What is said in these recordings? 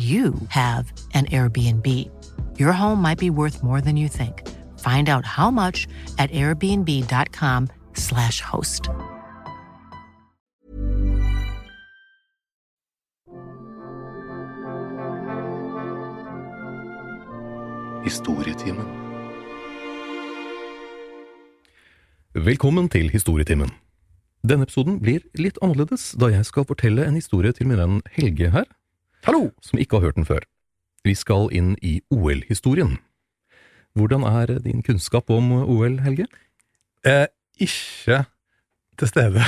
you have an Airbnb. Your home might be worth more than you think. Find out how much at airbnb.com/slash host. Historietimen. Velkommen til Historietimen. Denne episoden blir litt annerledes, da jeg skal fortelle en historie til min venn Helge her, Hallo! som ikke har hørt den før. Vi skal inn i OL-historien. Hvordan er din kunnskap om OL, Helge? Eh, ikke til stede.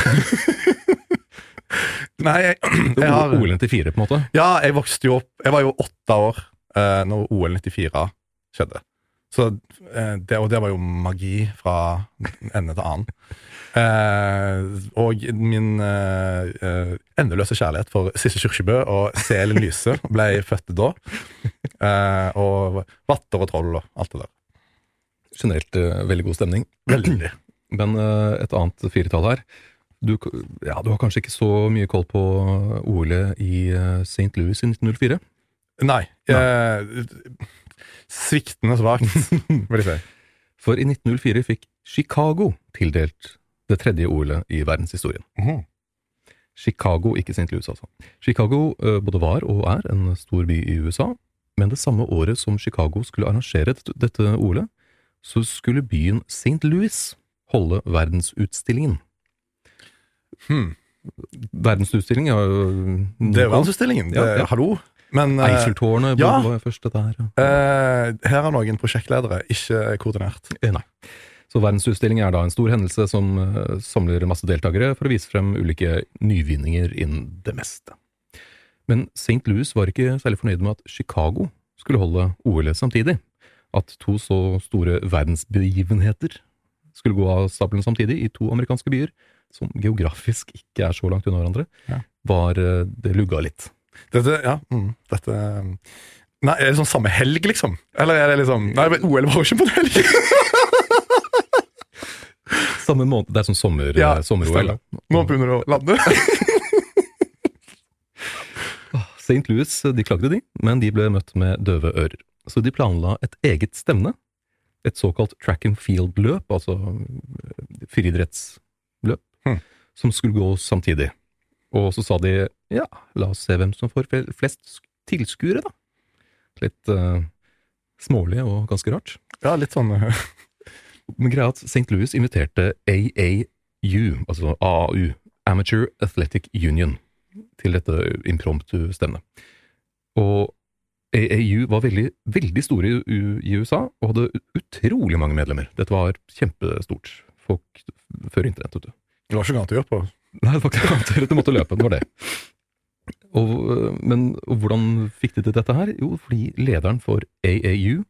Nei, jeg, jeg har OL 94, på en måte? Ja, jeg vokste jo opp Jeg var jo åtte år eh, når OL 94 skjedde. Så eh, det, Og det var jo magi fra ende til annen. Eh, og min eh, eh, endeløse kjærlighet for Sisse Kyrkjebø og Selen Lyse ble født da. Eh, og Vatter og troll og alt det der. Generelt eh, veldig god stemning. Veldig. Men et annet firetall her. Du, ja, du har kanskje ikke så mye koll på OL-et i St. Louis i 1904? Nei. Eh, sviktende svakt, vil jeg si. For i 1904 fikk Chicago tildelt det tredje OL-et i verdenshistorien. Mhm. Chicago, ikke St. Louis, altså. Chicago eh, både var og er en stor by i USA, men det samme året som Chicago skulle arrangere dette, OL-et, så skulle byen St. Louis holde verdensutstillingen. Hmm. Verdensutstilling, ja Det er verdensutstillingen. Ja, ja. Hallo. Men eh, Eiffeltårnet ja. var først dette her. ja. eh, her er noen prosjektledere ikke koordinert. Eh, Nei. Så Verdensutstilling er da en stor hendelse som samler masse deltakere for å vise frem ulike nyvinninger innen det meste. Men St. Louis var ikke særlig fornøyd med at Chicago skulle holde OL samtidig. At to så store verdensbegivenheter skulle gå av stabelen samtidig i to amerikanske byer, som geografisk ikke er så langt unna hverandre, Ja. var Det lugga litt. Dette, ja, mm, dette Nei, Er det sånn samme helg, liksom? Eller er det liksom Nei, men OL var jo ikke på en helg! Samme måned, Det er sånn sommer, Ja, sommer-OL. Nå begynner det å lande. St. St. Louis de klagde, de, men de ble møtt med døve ører. Så de planla et eget stevne, et såkalt track and field-løp, altså eh, friidrettsløp, Hmm. som skulle gå samtidig. Og så sa de ja, la oss se hvem som får flest tilskuere, da. Litt uh, smålig og ganske rart. Ja, litt sånn eh, Men greia at St. Louis inviterte AAU, altså AAU, Amateur Athletic Union, til dette impromptu-stevnet. Og AAU var veldig, veldig store i, USA, og hadde utrolig mange medlemmer. Dette var kjempestort. Folk før internett, vet du. Det var ikke noe annet å gjøre på. Nei, det var ikke annet å gjøre, du måtte løpe, det var det. Og, men og hvordan fikk de til dette her? Jo, fordi lederen for AAU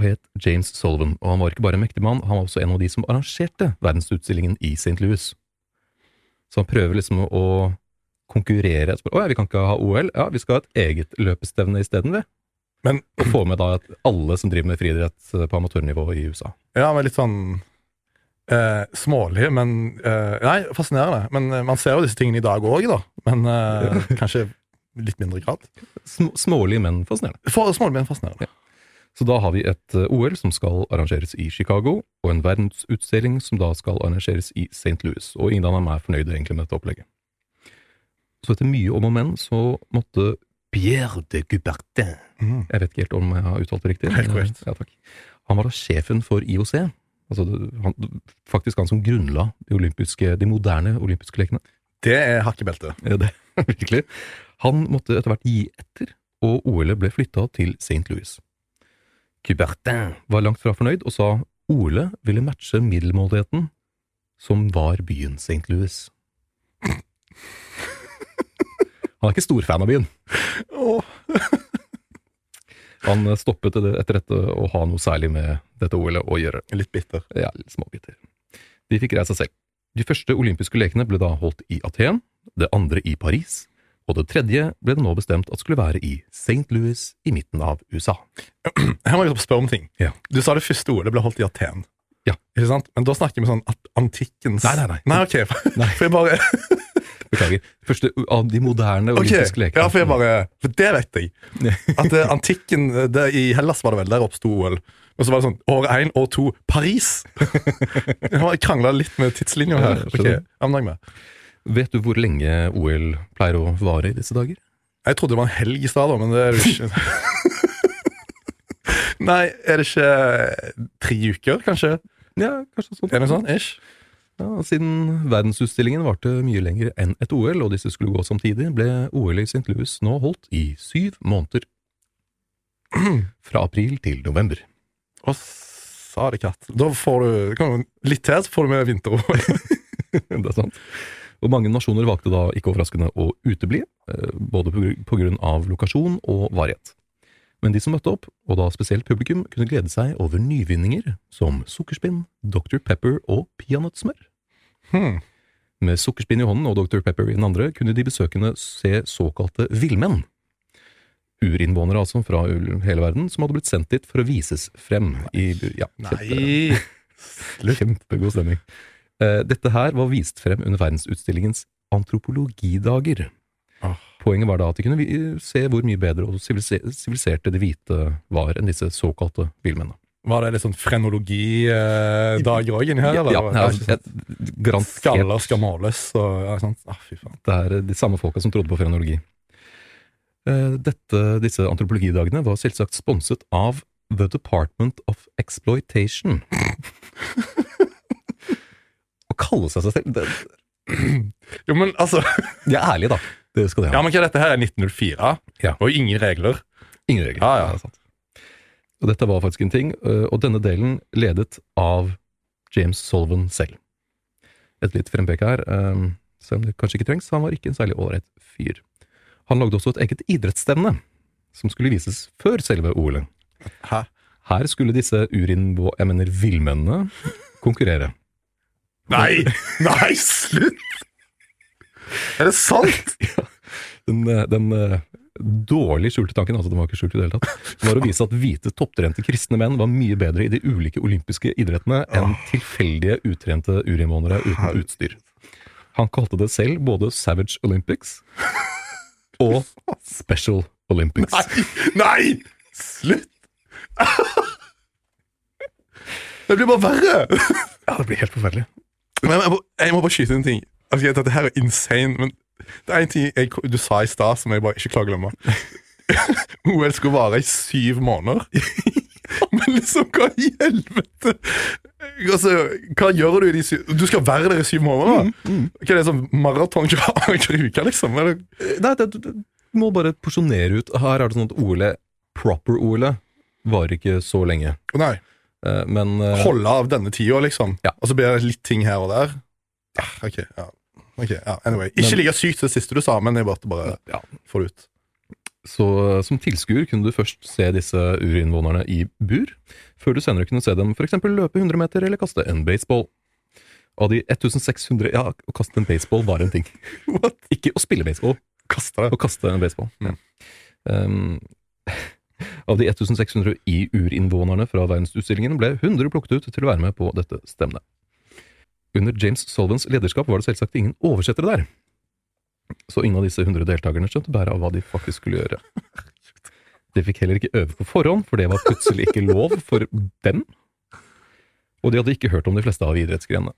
het James Sullivan, og han var ikke bare en mektig mann, han var også en av de som arrangerte verdensutstillingen i St. Louis. Så han prøver liksom å konkurrere. Å ja, vi kan ikke ha OL? Ja, vi skal ha et eget løpestevne isteden, vi. Men Og få med da alle som driver med friidrett på amatørnivå i USA. ja, men litt sånn eh, smålige, men eh, Nei, fascinerende. Men eh, man ser jo disse tingene i dag òg, da. Men eh, kanskje litt mindre grad. Sm smålig, men fascinerende. For, smålige, men fascinerende. Så da har vi et eh, OL som skal arrangeres i Chicago, og en verdensutstilling som da skal arrangeres i St. Louis. Og ingen av dem er fornøyde egentlig med dette opplegget. Så etter mye om og men så måtte Pierre de Coubertin mm. Jeg vet ikke helt om jeg har uttalt det riktig. Helt korrekt. Ja, takk. Han var da sjefen for IOC. Altså han, faktisk han som grunnla de, de moderne olympiske lekene. Det er hakkebelte. Ja, det, virkelig. Han måtte etter hvert gi etter, og OL-et ble flytta til St. Louis. Cubertin var langt fra fornøyd og sa OL ville matche middelmådigheten, som var byen St. Louis. Han er ikke stor fan av byen. Han stoppet det- etter dette å ha noe særlig med dette OL-et å gjøre. Litt bitter. Ja, litt småbitter. De fikk reise seg selv. De første olympiske lekene ble da holdt i Aten, det andre i Paris, og det tredje ble det nå bestemt at skulle være i St. Louis i midten av USA. Her må jeg spørre om ting. Ja. Du sa det første ordet ble holdt i Aten. Ja. Ikke sant? Men da snakker vi sånn antikkens Nei, nei, nei. Nei, ok. For jeg bare Beklager. Første av de moderne olympiske okay. lekene. Ja, for jeg bare For det vet jeg. At eh, antikken eh, det, I Hellas var det vel, der oppsto OL. Og så var det sånn år én, år to, Paris! Jeg har krangla litt med tidslinja her. Okay, med. Vet du hvor lenge OL pleier å vare i disse dager? Jeg trodde det var en helg i stad, men det er jo ikke. Nei, er det ikke tre uker, kanskje? Ja, kanskje sånn. Er det sånn? Ish? Ja, siden verdensutstillingen varte mye lenger enn et OL, og disse skulle gå samtidig, ble OL i St. Louis nå holdt i syv måneder. Fra april til november. Å, sa det katt. Da får du kan litt til, så får du med vinter-OL. det er sant. Og mange nasjoner valgte da ikke overraskende å utebli, eh, både på på grunn av lokasjon og varighet. Men de som møtte opp, og da spesielt publikum, kunne glede seg over nyvinninger som sukkerspinn, Dr. Pepper og peanøttsmør. Hmm. Med sukkerspinn i hånden og Dr. Pepper i den andre kunne de besøkende se såkalte villmenn. Urinnvånere altså fra hele verden, som hadde blitt sendt dit for å vises frem i ja, kjempe- Kjempegod stemning. Eh, Dette her var vist frem under verdensutstillingens antropologidager. Poenget var da at de kunne se hvor mye bedre og siviliserte de hvite var enn disse såkalte villmennene. Var det litt sånn frenologidager òg inni her? Ja, eller? ja, ja, ikke sånn garantert Skaller skal måles og ja, sant? Ah, fy faen. Det er de samme folka som trodde på frenologi. Eh, Dette, disse antropologidagene var selvsagt sponset av The Department of Exploitation. Å kalle seg seg selv det, Jo, men altså De er ærlige, da. Det skal de ha. Ja, men er dette her? er 1904? Ja. Og ingen regler? Ingen regler. Ja, ja. Det er sant. Og dette var faktisk en ting, øh, og denne delen ledet av James Sullivan selv. Et litt frempek her, øh, selv om det kanskje ikke trengs, han var ikke en særlig ålreit fyr. Han lagde også et eget idrettsstevne, som skulle vises før selve OL-et. Hæ? Her skulle disse urinbo... Jeg mener villmennene konkurrere. Nei! Nei, slutt! Er det sant? Den, øh, den øh, dårlig skjulte tanken, altså den var ikke skjult i det hele tatt, var å vise at hvite topptrente kristne menn var mye bedre i de ulike olympiske idrettene enn tilfeldige utrente urinnvånere uten utstyr. Han kalte det selv både Savage Olympics og Special Olympics. Nei! Nei! Slutt! Det blir bare verre! Ja, det blir helt forferdelig. Men jeg må, jeg må bare skyte en ting. Altså, Dette her er insane, men det er en ting jeg, du sa i stad som jeg bare ikke klarer å glemme. OL skulle vare i syv måneder. Men liksom, hva i helvete? Altså, hva gjør du i de syv Du skal være der i syv måneder? Hva er det sånn maraton hver uke, liksom? Eller? Nei, det, du, du må bare porsjonere ut. Her er det sånn at OL, proper-OL, varer ikke så lenge. Nei. Eh, Men eh, Holde av denne tida, liksom. Ja. Og så blir det litt ting her og der. Ja, ok, ja. Ok, ja. Anyway. Ikke Men- like sykt det siste du sa, men jeg bare, bare ja. får det ut. Så eh, som tilskuer kunne du først se disse urinnvånerne i bur, før du senere kunne se dem f.eks. løpe 100 meter eller kaste en baseball. Av de 1600 Ja, å kaste en baseball var en ting. Ikke å spille baseball, Kasta å kaste en baseball. Mm. Um, av de 1600 i-urinnvånerne fra verdensutstillingen ble 100 plukket ut til å være med på dette stevnet. Under James Solvans lederskap var det selvsagt ingen oversettere der, så ingen av disse 100 deltakerne skjønte bæret av hva de faktisk skulle gjøre. De fikk heller ikke øve på forhånd, for det var plutselig ikke lov for dem. Og de hadde ikke hørt om de fleste av idrettsgrenene.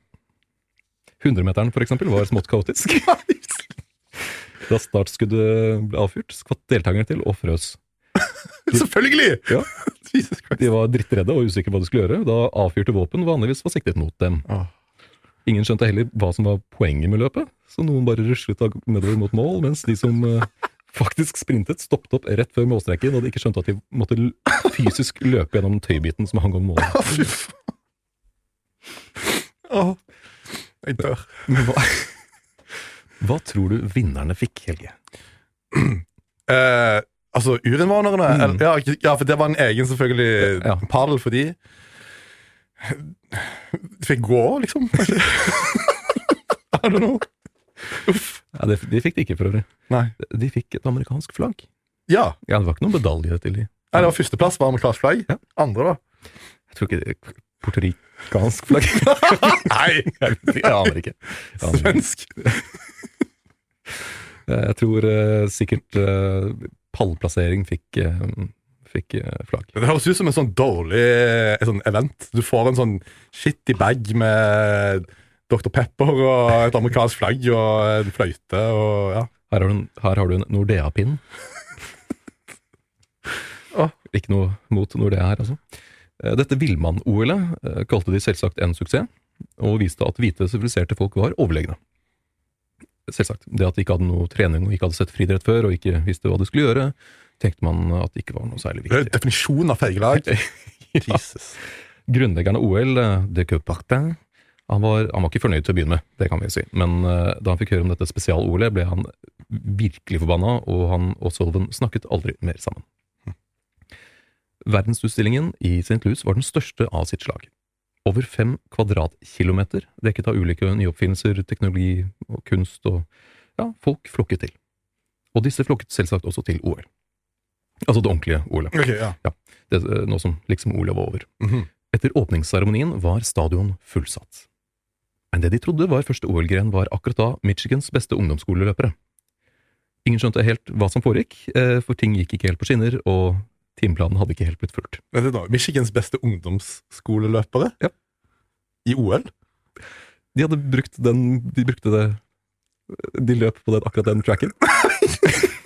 100-meteren, for eksempel, var smått kaotisk. Da startskuddet ble avfyrt, skvatt deltakerne til og frøs. Selvfølgelig! Ja. De var drittredde og usikre på hva de skulle gjøre, da avfyrte våpen vanligvis var siktet mot dem. Åh. Ingen skjønte heller hva som var poenget med løpet, så noen bare ruslet av nedover mot mål, mens de som eh, faktisk sprintet, stoppet opp rett før målstreken, og de ikke skjønte at de måtte l- fysisk løpe gjennom tøybiten som hang om målet. Å, fy faen. Åh. Jeg dør. Hva, hva tror du vinnerne fikk, Helge? Eh, altså, urinnvånerne? Mm. eller- Ja, ikke- ja, for det var en egen selvfølgelig Ja. padel for de. De fikk gå, liksom? kanskje? I don't know. Uff. Ja, det, de fikk det ikke, for øvrig. Nei. De fikk et amerikansk flagg. Ja. Ja, Det var ikke noen medalje til de. Nei, det var Førsteplass var amerikansk flagg. Ja. Andre, da? Jeg tror ikke det er Puertoricansk flagg. Nei! Jeg aner ikke. Jeg aner. Svensk. Jeg tror uh, sikkert uh, pallplassering fikk, eh, fikk eh, flagg. Det høres ut som en sånn dårlig en sånn event. Du får en sånn shitty bag med Dr. Pepper og et amerikansk flagg og en fløyte og ja. Her har du en, her har du en Nordea-pinn. ah. Ikke noe mot Nordea her, altså. Eh, Dette villmann-OL-et eh, kalte de selvsagt en suksess, og viste at hvite siviliserte folk var overlegne. Selvsagt. Det at de ikke hadde noe trening og ikke hadde sett friidrett før, og ikke visste hva de skulle gjøre, tenkte man at det ikke var noe særlig viktig. definisjonen av feigelag. Jesus. Grunnleggeren av OL, eh, de Coupartin, han var, han var ikke fornøyd til å begynne med, det kan vi si. Men uh, da han fikk høre om dette spesial-OL-et, ble han virkelig forbanna, og han og Sullivan snakket aldri mer sammen. Verdensutstillingen i St. Louis var den største av sitt slag. Over fem kvadratkilometer, dekket av ulike nyoppfinnelser, teknologi og kunst, og ja, folk flokket til. Og disse flokket selvsagt også til OL. Altså det ordentlige OL-et. Ok, ja. Det, eh, nå som liksom OL var over. Mhm. Etter åpningsseremonien var stadion fullsatt. Men det de trodde var første OL-gren, var akkurat da Michigans beste ungdomsskoleløpere. Ingen skjønte helt hva som foregikk, eh, for ting gikk ikke helt på skinner, og timeplanen hadde ikke helt blitt fulgt. Vent litt nå, Michigans beste ungdomsskoleløpere Ja. i OL. De hadde brukt den De brukte det De løp på den, akkurat den tracken.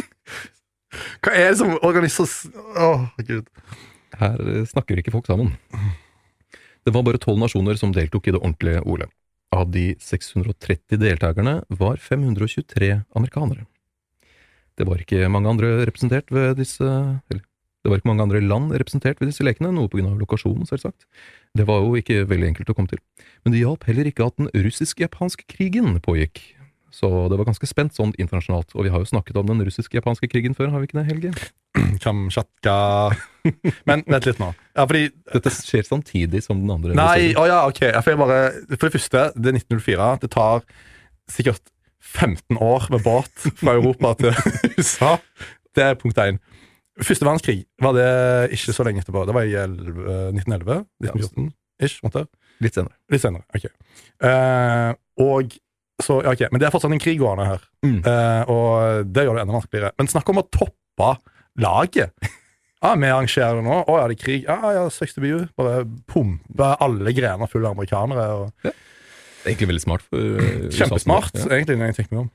Hva er det som organiseres Åh, gud. Her snakker ikke folk sammen. Det var bare tolv nasjoner som deltok i det ordentlige OL-et. Av de 630 deltakerne var 523 amerikanere. Det var ikke mange andre representert ved disse eller, det var ikke mange andre land representert ved disse lekene, noe på grunn av lokasjonen, selvsagt. Det var jo ikke veldig enkelt å komme til. Men det hjalp heller ikke at den russisk-japanske krigen pågikk. Så det var ganske spent sånn internasjonalt, og vi har jo snakket om den russisk-japanske krigen før, har vi ikke det, Helge? Kamtsjatka Men vent litt nå. Ja, fordi Dette skjer samtidig som den andre. Nei, å ja, ok. For, bare, for det første, det er 1904. Det tar sikkert 15 år med båt fra Europa til USA. Det er punkt én. Første verdenskrig var det ikke så lenge etterpå. Det var i 11, 1911? 1914? Ish, måtte. Litt senere. Litt senere. Ok. Uh, og Så, ja, okay. Men det er fortsatt en krig gående her, Mm. uh, og det gjør det enda vanskeligere. Men snakk om å toppe laget. Ja, Vi arrangerer det nå. Å ja, det er krig. Ja, ja, 60 BU. Bare pumpe alle grener fulle av amerikanere. Og... Det er egentlig veldig smart. For, uh, Kjempesmart, Ja. egentlig, når jeg tenker meg om.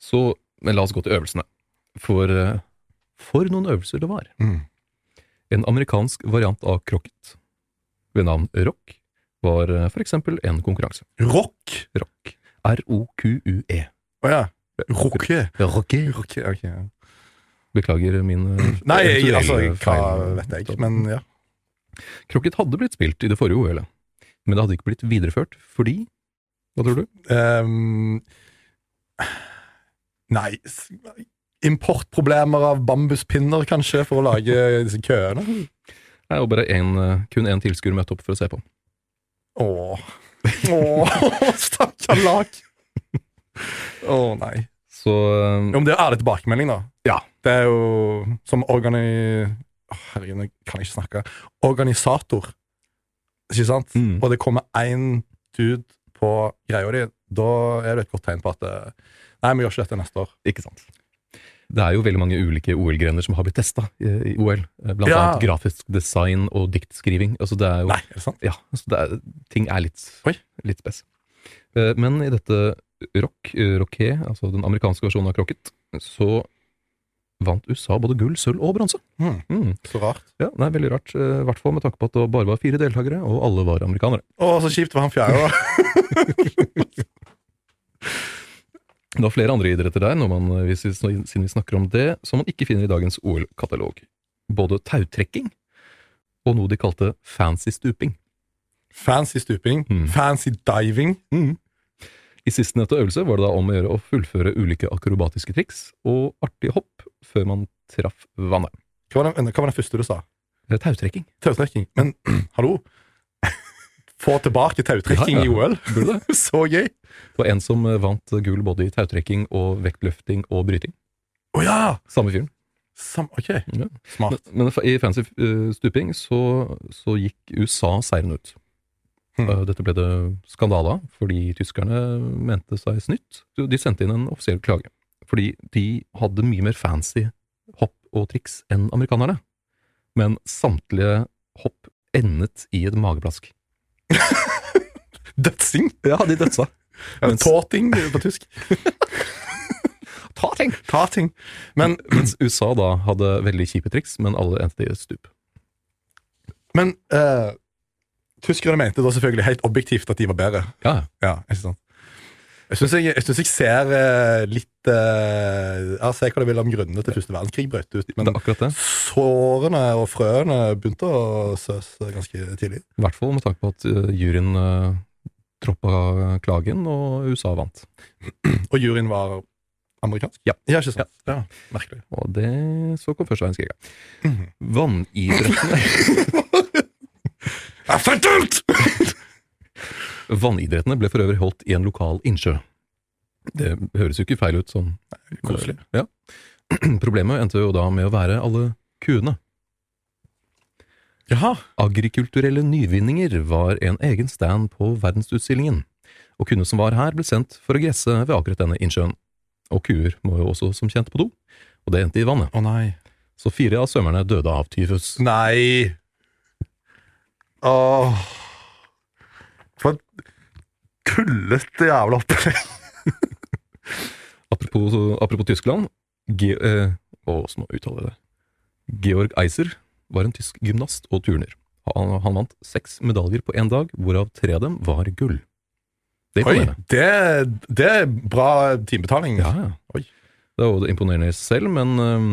Så, men la oss gå til øvelsene. For, uh, for noen øvelser det var. Mm. En amerikansk variant av krokket ved navn rock var uh, for eksempel en konkurranse. Rock! Rock. R-O-Q-U-E. Å ja. Roque. Roque. Roque okay, ja. Beklager min eh, Nei, jeg, altså, hva vet jeg. Men ja. Krokket hadde blitt spilt i det forrige OL, men det hadde ikke blitt videreført fordi Hva tror du? Um, nei Importproblemer av bambuspinner, kanskje, for å lage disse køene? Nei, og bare en, eh, kun én tilskuer møtte opp for å se på. Åh. Åh, stakkar lag. Å nei. Så eh, Jo, men det er ærlig tilbakemelding, da. Ja. Det er jo som organi... Åh, Herregud, jeg kan ikke snakke. Organisator. Ikke sant? Mm. Og det kommer én dude på greia di, da er det et godt tegn på at eh, Nei, vi gjør ikke dette neste år. Ikke sant. Det er jo veldig mange ulike OL-grener som har blitt testa i, i OL. eh, Blant Ja. annet grafisk design og diktskriving. Altså det er jo, Nei, er det sant? Ja, altså det er, ting er litt, Oi. litt spes. Eh, Men i dette rock, eh, rocké, altså den amerikanske versjonen av crocket, så vant USA både gull, sølv og bronse. Mm. Mm. så rart. Ja, det er veldig rart, eh, i hvert fall med tanke på at det bare var fire deltakere, og alle var amerikanere. Å, så kjipt for han fjerde, da. Var flere andre idretter der, når man, eh, hvis vi, siden vi snakker om det, som man ikke finner i dagens OL-katalog. Både tautrekking og noe de kalte fancy stuping. Fancy stuping. Mm. Fancy diving. I sistnevnte øvelse var det da om å gjøre å fullføre ulike akrobatiske triks og artige hopp før man traff vannet. Hva var, den, hva var den første du sa? Tautrekking. Tautrekking. Men hallo? Få tilbake tautrekking Ja, ja. i OL. Så gøy! Det var en som eh, vant gull både i tautrekking og vektløfting og bryting. Å ja! Samme fyren. Sam, ok, Ja. smart. Men, men i fancy eh, stuping så, så gikk USA seieren ut. Hmm. Eh, Dette ble det skandale av, fordi tyskerne mente seg snytt. De sendte inn en offisiell klage. Fordi de hadde mye mer fancy hopp og triks enn amerikanerne. Men samtlige hopp endet i et mageplask. Dødsing? Ja, de dødsa. Mens- Tåting på tysk. Ta ting! Ta ting. Men, Mens USA da hadde veldig kjipe triks, men alle endte i et stup. men eh, tyskerne mente da selvfølgelig helt objektivt at de var bedre. Ja, Ja, ikke sant? Jeg syns jeg, jeg, jeg ser eh, litt uh, Jeg ser hva det vil om grunnene til første verdenskrig brøt ut. Men er det. sårene og frøene begynte å søs ganske tidlig. I hvert fall med tanke på at eh, juryen uh, troppa klagen, og USA vant. Og juryen var amerikansk? Ja. ja ikke sant? Ja, Merkelig. Og det så kom første verdenskrig. Mhm. Vannidrettene for Fatalt! Vannidrettene ble for øvrig holdt i en lokal innsjø. Det høres jo ikke feil ut sånn. Koselig. Ja. Problemet endte jo da med å være alle kuene. Jaha. Agrikulturelle nyvinninger var en egen stand på verdensutstillingen, og kuene som var her ble sendt for å gresse ved akkurat denne innsjøen. Og kuer må jo også som kjent på do, og det endte i vannet. Å nei. Så fire av svømmerne døde av tyfus. Nei. Åh. Kullete jævla opplegg. Apropos, apropos Tyskland, Ge eh, å, hvordan må jeg uttale det? Georg Eiser var en tysk gymnast og turner. Han, han vant seks medaljer på én dag, hvorav tre av dem var gull. Det Oi, det, det er bra timebetaling. Ja, ja. Oi. Det er jo imponerende i seg selv, men eh,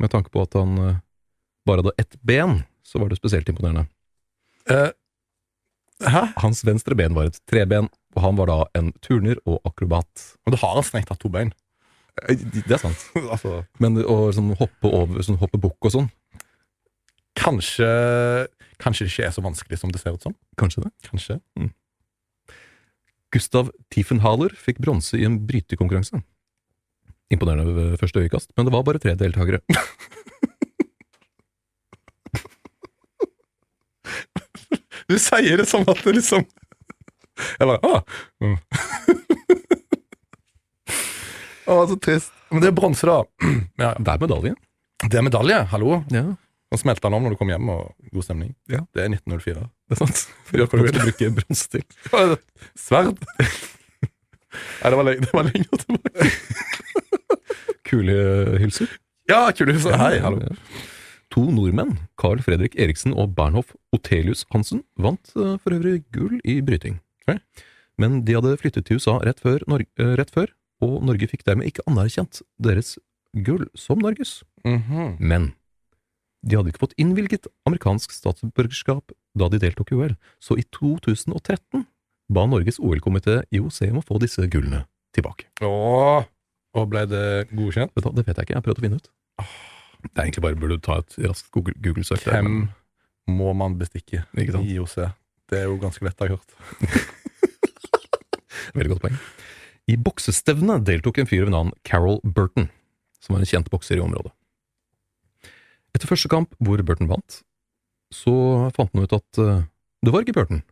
med tanke på at han eh, bare hadde ett ben, så var det spesielt imponerende. Eh, hæ? Hans venstre ben var et treben, og han var da en turner og akrobat. Og du har han strengt tatt to bein. Det er sant. altså, Men å sånn, hoppe over, sånn, hoppe bukk og sånn, kanskje, kanskje det ikke er så vanskelig som det ser ut som. kanskje det? Kanskje. Gustav Tiefenhaler fikk bronse i en brytekonkurranse. Imponerende ved første øyekast, men det var bare tre deltakere. Du sier det som at det liksom Jeg ah, mm. Å, så trist. Men det er bronse, da. Ja, Det er medalje. det er medalje. Hallo. Ja, Nå smelter den om når du kommer hjem, og god stemning. Ja. Det er 1904. det er sant. Gjør hva du vil. bruke bronse til. Sverd. Nei, det var, lenge, det var lenger tilbake. Kulehylser. Ja, Kulehus. Hei, hallo. To nordmenn, Carl Fredrik Eriksen og Bernhoff Otelius Hansen, vant eh, for øvrig gull i bryting. Men de hadde flyttet til USA rett før, eh, rett før, og Norge fikk dermed ikke anerkjent deres gull som Norges. Mhm. Men de hadde ikke fått innvilget amerikansk statsborgerskap da de deltok i OL, så i 2013 ba Norges OL-komité IOC om å få disse gullene tilbake. Åh, og ble det godkjent? Vet det vet jeg ikke, jeg har prøvd å finne ut. Det er egentlig bare burde du ta et raskt Google- Google-søk. Hvem men- må man bestikke i IOC? Det er jo ganske lett, akkurat. Veldig godt poeng. I boksestevnet deltok en fyr ved navn Carol Burton, som var en kjent bokser i området. Etter første kamp, hvor Burton vant, så fant han ut at uh, det var ikke Burton.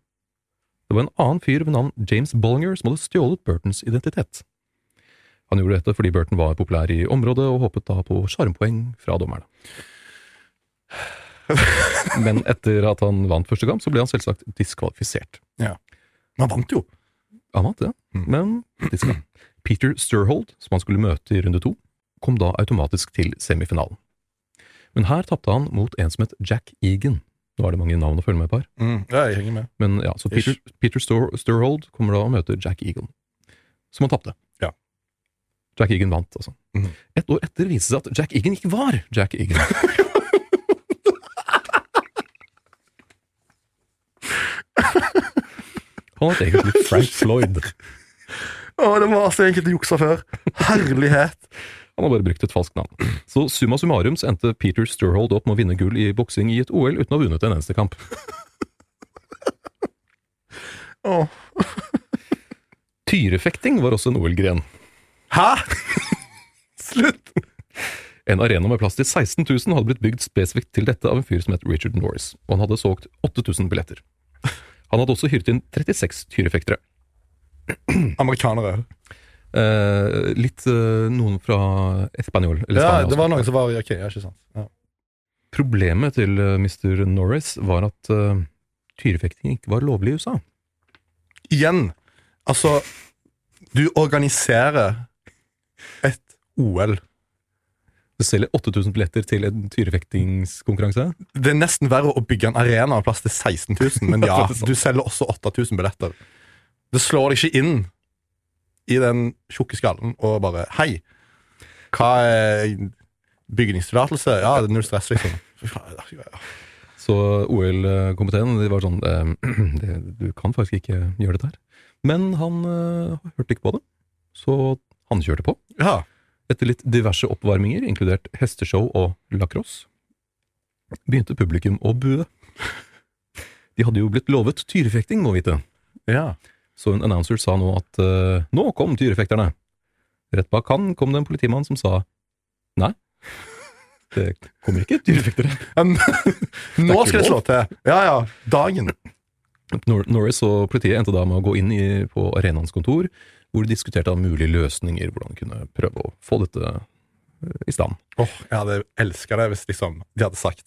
Det var en annen fyr ved navn James Bollinger som hadde stjålet Burtons identitet. Han gjorde dette fordi Burton var populær i området og håpet da på sjarmpoeng fra dommerne. Men etter at han vant første kamp, så ble han selvsagt diskvalifisert. Ja. Men han vant jo. Han vant det, men diska. Peter Sturhold, som han skulle møte i runde to, kom da automatisk til semifinalen. Men her tapte han mot en som het Jack Egan. Nå er det mange navn å følge med på her. Mm. Ja, jeg henger med. Men ja, så Peter, Peter Stur Sturhold kommer da og møter Jack Egan, som han tapte. Ja. Jack Egan vant, altså. Mm. Et år etter viste det seg at Jack Egan ikke var Jack Egan. Han het egentlig Frank Floyd. Å, det var så enkelt å jukse før. Herlighet. Han har bare brukt et falskt navn. Så summa summarum så endte Peter Sturhold opp med å vinne gull i boksing i et OL uten å ha vunnet en eneste kamp. Tyrefekting var også en OL-gren. Hæ? Slutt! En arena med plass til 16 000 hadde blitt bygd spesifikt til dette av en fyr som het Richard Norris, og han hadde solgt 8000 billetter. Han hadde også hyret inn 36 tyrefektere. Amerikanere. Eh, litt eh, noen fra Espanol, eller Ja, Spania. det også. var noen som var Ok, ja, ikke sant. Ja. Problemet til eh, Mr. Norris var at eh, tyrefekting ikke var lovlig i USA. Igjen, altså Du organiserer et OL. Du selger 8000 billetter til en tyrefektingskonkurranse. Det er nesten verre å bygge en arena av plass til 16 000, men ja, du selger også 8000 billetter. Det slår deg ikke inn i den tjukke skallen og bare Hei, hva er bygningstillatelse? Ja, det er null stress, liksom. Så OL-komiteen de var sånn eh, Du kan faktisk ikke gjøre dette her. Men han eh, hørte ikke på det, så han kjørte på. Ja. Etter litt diverse oppvarminger, inkludert hesteshow og lacrosse, begynte publikum å bue. De hadde jo blitt lovet tyrefekting, må vite. ja. Så en announcer sa nå at uh, nå kom tyrefekterne. Rett bak han kom det en politimann som sa nei, det kommer ikke tyrefektere. Nå skal det slå til. Ja, ja. Dagen. Nor Norris og politiet endte da med å gå inn i, på arenaens kontor, hvor de diskuterte mulige løsninger, hvordan de kunne prøve å få dette eh, i stand. Åh, Jeg hadde elska det hvis liksom, de hadde sagt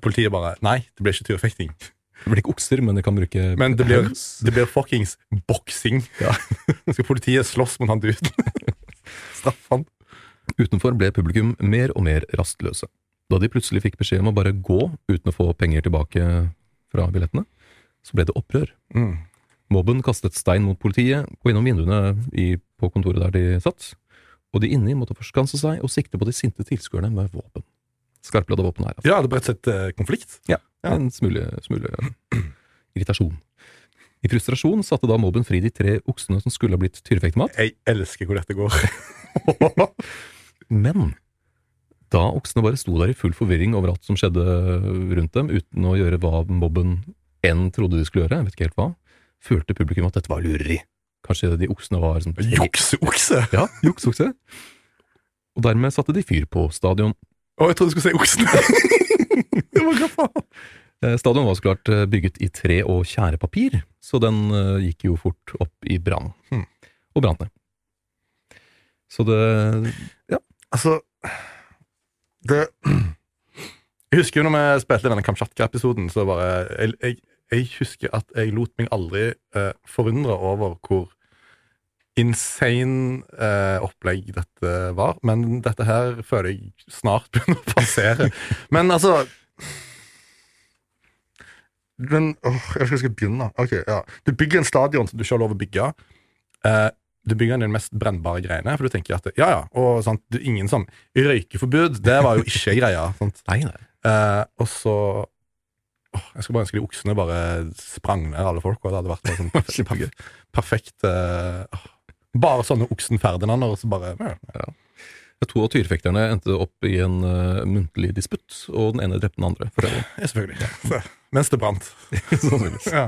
Politiet bare Nei, det blir ikke tyrfekting. Det blir ikke okser, men de kan bruke Men det blir, det blir fuckings boksing. Ja. Skal politiet slåss mot han duden? Straff han. Utenfor ble publikum mer og mer rastløse. Da de plutselig fikk beskjed om å bare gå uten å få penger tilbake fra billettene, så ble det opprør. Mm. Mobben kastet stein mot politiet og gjennom vinduene i, på kontoret der de satt, og de inni måtte forskanse seg og sikte på de sinte tilskuerne med våpen. Skarpladda våpen her, altså. Ja, det ble rett og slett eh, konflikt. Ja, Ja. en smule, smule irritasjon. I frustrasjon satte da mobben fri de tre oksene som skulle ha blitt tyrefektmat, Jeg elsker hvor dette går. men da oksene bare sto der i full forvirring over alt som skjedde rundt dem, uten å gjøre hva mobben enn trodde de skulle gjøre, jeg vet ikke helt hva, følte publikum at dette var lureri. Kanskje de oksene var sånn Jukseokse! Ja, jukseokse. Og dermed satte de fyr på stadion. Å, jeg trodde du skulle si oksen! det var hva faen? Eh, Stadion var så klart eh, bygget i tre og tjærepapir, så den eh, gikk jo fort opp i brann. Hmm. Og brant ned. Så det Altså Det Jeg husker jo når vi spilte denne Kamtsjatka-episoden, så bare jeg, jeg, jeg husker at jeg lot meg aldri eh, forundre over hvor insane eh, opplegg dette var. Men dette her føler jeg snart begynner å passere. Men altså men, åh, Jeg vet ikke skal begynne. Ok, ja. Du bygger en stadion som du ikke har lov å bygge. Eh, du bygger den mest brennbare greiene, for du tenker at ja, ja, og sant, det er ingen som Røykeforbud, det var jo ikke greia. Sant? Nei, nei. Eh, og så Jeg skulle bare ønske de oksene bare sprang ned alle folk, og det hadde vært sånn perfekt, perfekt uh. Bare sånne Oksen Ferdinander, og så bare ja. To av tyrefekterne endte opp i en uh, muntlig disputt, og den ene drepte den andre. For øvrig. Ja, selvfølgelig. Så, mens det brant. Sannsynligvis. Ja.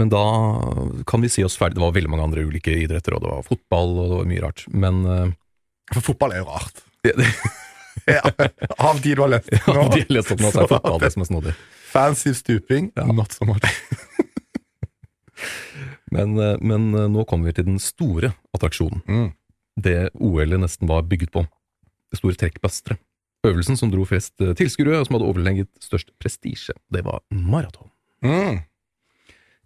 Men da kan vi si oss ferdig. Det var veldig mange andre ulike idretter, og det var fotball, og det var mye rart. Men uh, For fotball er jo rart. det, det, Ja. Av de du har lest ja, de har lest opp nå, så er fotball det som er snodig. Fancy stuping, Ja. not so much. Men, uh, men uh, nå kommer vi til den store attraksjonen. Mm. Det OL-et nesten var bygget på. Det store trekkplasteret. Øvelsen som dro flest uh, tilskuere, og som hadde overlegget størst prestisje, det var maraton. Mm.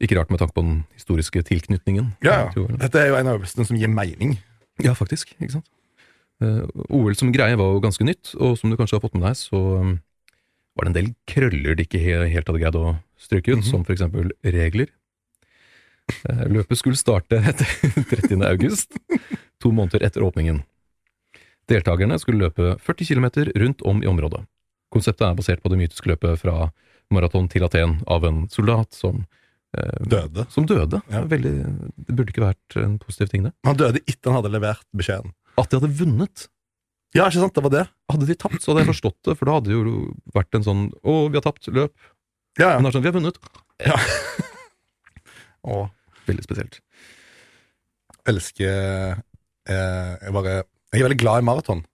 Ikke rart med tanke på den historiske tilknytningen. Ja. Dette er jo en av øvelsene som gir mening. Ja, faktisk. Ikke sant? Eh, OL som greie var jo ganske nytt, og som du kanskje har fått med deg, så um, var det en del krøller de ikke he helt hadde greid å stryke ut, Mhm. som for eksempel regler. Eh, løpet skulle starte etter 30. august, to måneder etter åpningen. Deltakerne skulle løpe 40 km rundt om i området. Konseptet er basert på det mytiske løpet fra maraton til Aten av en soldat som eh, Døde. Som døde. Ja. Veldig, det burde ikke vært en positiv ting, det. Han døde etter han hadde levert beskjeden. At de hadde vunnet. Ja, ikke sant? Det var det. Hadde de tapt, så hadde jeg forstått det, for da hadde det jo vært en sånn 'Å, vi har tapt, løp'. Ja, ja. Men det er sånn 'Vi har vunnet'. ja. Å, Veldig spesielt. elsker eh, Jeg bare Jeg er veldig glad i maraton.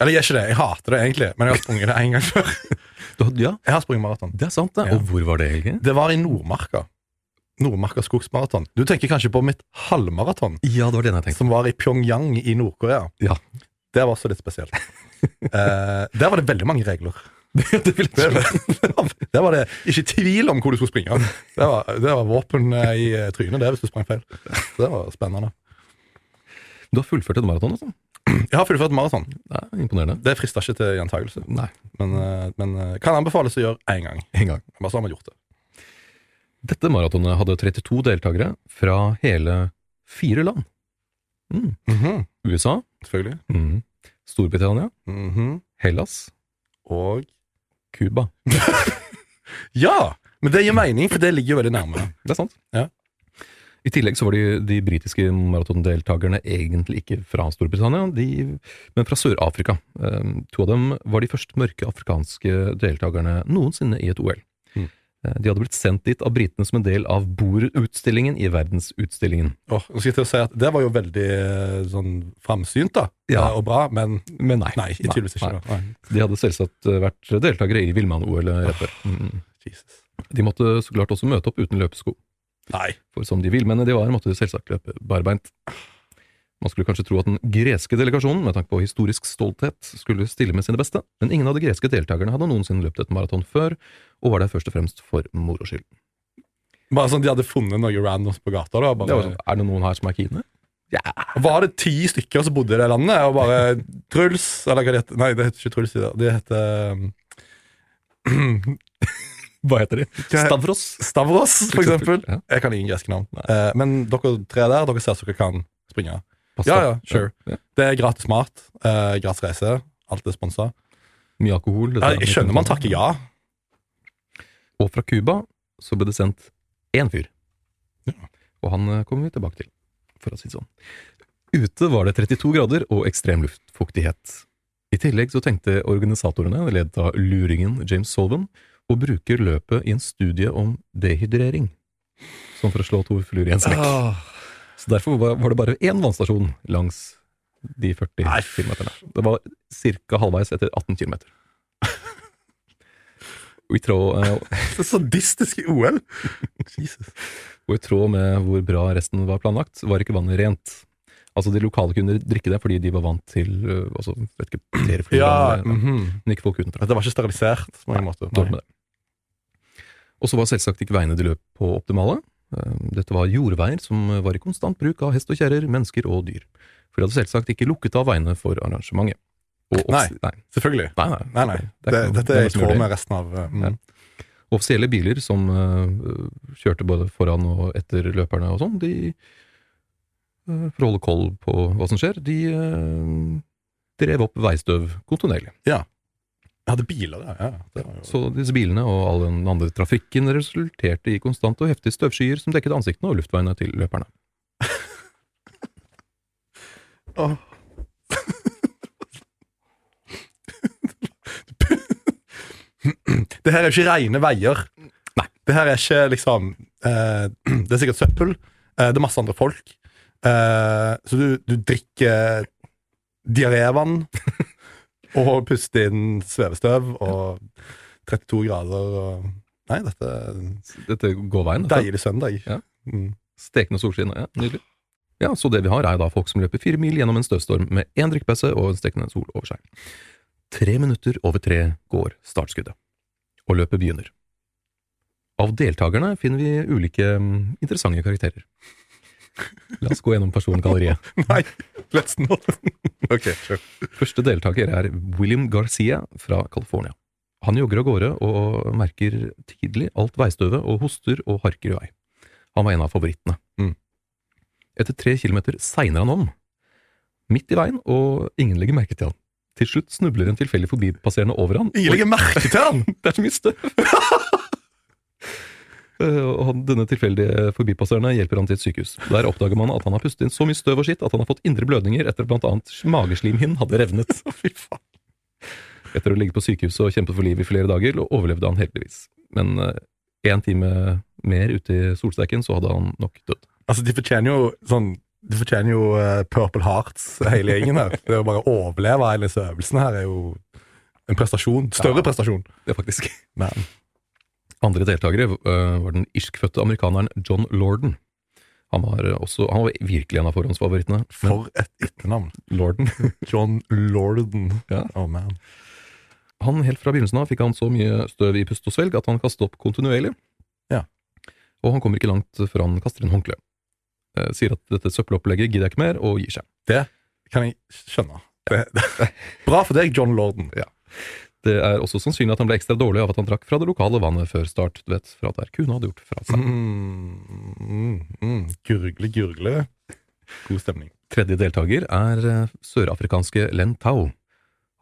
Eller jeg er ikke det, jeg hater det egentlig, men jeg har sprunget det en gang før. Du ja, Jeg har sprunget maraton. det er sant, det. Ja. Og hvor var det, egentlig? Det var i Nordmarka. Nordmarka skogsmaraton. Du tenker kanskje på mitt halvmaraton, Ja, det var den jeg tenkte. som var i Pyongyang i Nord-Korea. Ja. Det var også litt spesielt. eh, der var det veldig mange regler. det vil Det, jeg der var det ikke tvil om hvor du skulle springe. Det var, det var våpen eh, i eh, trynet det hvis du sprang feil. Det var spennende. Du har fullført et maraton, altså? Jeg har fullført maraton. Det er imponerende. Det frister ikke til gjentakelse, Nei, men, eh, men eh, kan anbefales å gjøre én gang. en gang. Bare så har man gjort det. Dette maratonet hadde 32 deltakere fra hele fire land. Mm. Mhm, USA, Selvfølgelig. mm. Storbritannia, -hmm. Hellas, Og Cuba. Ja! Men det gir mening, for det ligger jo veldig nærme. Det er sant. Ja. I tillegg så var de, de britiske maratondeltakerne egentlig ikke fra Storbritannia, de, men fra Sør-Afrika. Um, to av dem var de første mørke afrikanske deltakerne noensinne i et OL. Eh, De hadde blitt sendt dit av britene som en del av bordutstillingen i verdensutstillingen. Åh, jeg skal til å si at Det var jo veldig eh, sånn framsynt da, Ja. eh, og bra, men Men nei. nei, nei, tydeligvis ikke. nei. De hadde selvsagt vært deltakere i Villmann-OL rett før. Oh, Jesus. De måtte så klart også møte opp uten løpesko. Nei. For som de villmennene de var, måtte de selvsagt løpe barbeint. Man skulle kanskje tro at den greske delegasjonen, med tanke på historisk stolthet, skulle stille med sine beste, men ingen av de greske deltakerne hadde noensinne løpt et maraton før, og var der først og fremst for moro skyld. Bare sånn De hadde funnet noe randoms på gata. da Det bare, var sånn, Er det noen her som er kine? Ja. Var det ti stykker som bodde i det landet, og bare Truls Eller hva det heter Nei, det heter ikke Truls. i det. Det heter um, Hva heter de? Stavros? Stavros, for eksempel. Jeg kan ingen greske navn. Eh, men dere tre der, dere ser at dere kan springe. Pass Ja, ja, sure. Ja. Det er gratis mat, eh, gratis reise. Alt er sponsa. Mye alkohol. Ja, jeg skjønner man takker ja. Og fra Cuba så ble det sendt én fyr. Ja. Og han eh, kommer vi tilbake til, for å si det sånn. Ute var det 32 grader og ekstrem luftfuktighet. I tillegg så tenkte organisatorene, ledet av luringen James Solven, å bruke løpet i en studie om dehydrering. Sånn for å slå to fluer i en smekk. Så derfor var det bare én vannstasjon langs de 40 km. Det var ca. halvveis etter 18 km. Og i tråd, eh, sadistisk OL. Jesus. Og i tråd med hvor bra resten var planlagt, var ikke vannet rent. Altså, de lokale kunne drikke det fordi de var vant til øh, altså, vet ikke, flere Ja, men- -hmm. men ikke folk utenfra. Det var ikke sterilisert på mange måter. Dårlig med det. Og så var selvsagt ikke veiene de løp på optimale. Eh, Dette var jordveier som var i konstant bruk av hest og kjerrer, mennesker og dyr. For de hadde selvsagt ikke lukket av veiene for arrangementet. Nei. nei. Selvfølgelig. Nei, nei. Nei, nei. Det Det, dette er i tråd med resten av uh, mm. Ja. Offisielle biler som uh, kjørte både foran og etter løperne og sånn, de uh, for å holde koll på hva som skjer, de uh, drev opp veistøv kontinuerlig. Jeg hadde biler, ja. Det var jo... Så disse bilene og all den andre trafikken resulterte i konstante og heftige støvskyer som dekket ansiktene og luftveiene til løperne. oh. det her er ikke rene veier. Nei. Det her er ikke liksom eh, Det er sikkert søppel. Eh, det er masse andre folk. Eh, så du, du drikker diarévann og puste inn svevestøv og 32 grader og Nei, dette Dette går veien. dette. deilig søndag. Ja. Mm. Stekende solskinn. Ja, nydelig. Ja, Så det vi har, er da folk som løper fire mil gjennom en støvstorm med én drikkepause og en stekende sol over seg. Tre minutter over tre går startskuddet, og løpet begynner. Av deltakerne finner vi ulike mm, interessante karakterer. La oss gå gjennom persongalleriet. Nei, let's not. ok, sure. Første deltaker er William Garcia fra California. Han jogger av gårde og merker tidlig alt veistøvet og hoster og harker i vei. Han var en av favorittene. Mm. Etter tre kilometer segner han om, midt i veien, og ingen legger merke til han. Til slutt snubler en tilfeldig forbipasserende over han. Ingen legger merke til han! Det er så mye støv! Eh, og denne tilfeldige forbipasserende hjelper han til et sykehus. Der oppdager man at han har pustet inn så mye støv og skitt at han har fått indre blødninger etter at annet mageslimhinnen hadde revnet. Fy faen. Etter å ligge på sykehuset og kjempe for livet i flere dager, overlevde han heldigvis. Men én time mer ute i solsteiken, så hadde han nok dødd. Altså, de fortjener jo sånn De fortjener jo uh, Purple Hearts, hele gjengen her. Det å bare overleve hele disse øvelsene her er jo en prestasjon. Større Ja. prestasjon. Det er faktisk. Men, Andre deltakere øh, var den irskfødte amerikaneren John Lorden. Han var, øh, også, han var virkelig en av forhåndsfavorittene. For et etternavn. Lorden John Lorden. Ja. Oh, man. Han Helt fra begynnelsen av fikk han så mye støv i pust og svelg at han kastet opp kontinuerlig. Ja. Og han kommer ikke langt før han kaster inn håndkle. Eh, Sier at dette søppelopplegget gidder jeg ikke mer, og gir seg. Det kan jeg skjønne. Det, det. Bra for deg, John Lorden. Det er også sannsynlig at han ble ekstra dårlig av at han drakk fra det lokale vannet før start, du vet, fra der kuene hadde gjort fra seg. Mm, mm, mm. Gurgle, gurgle. God stemning. Tredje deltaker er eh, sørafrikanske Len Tau.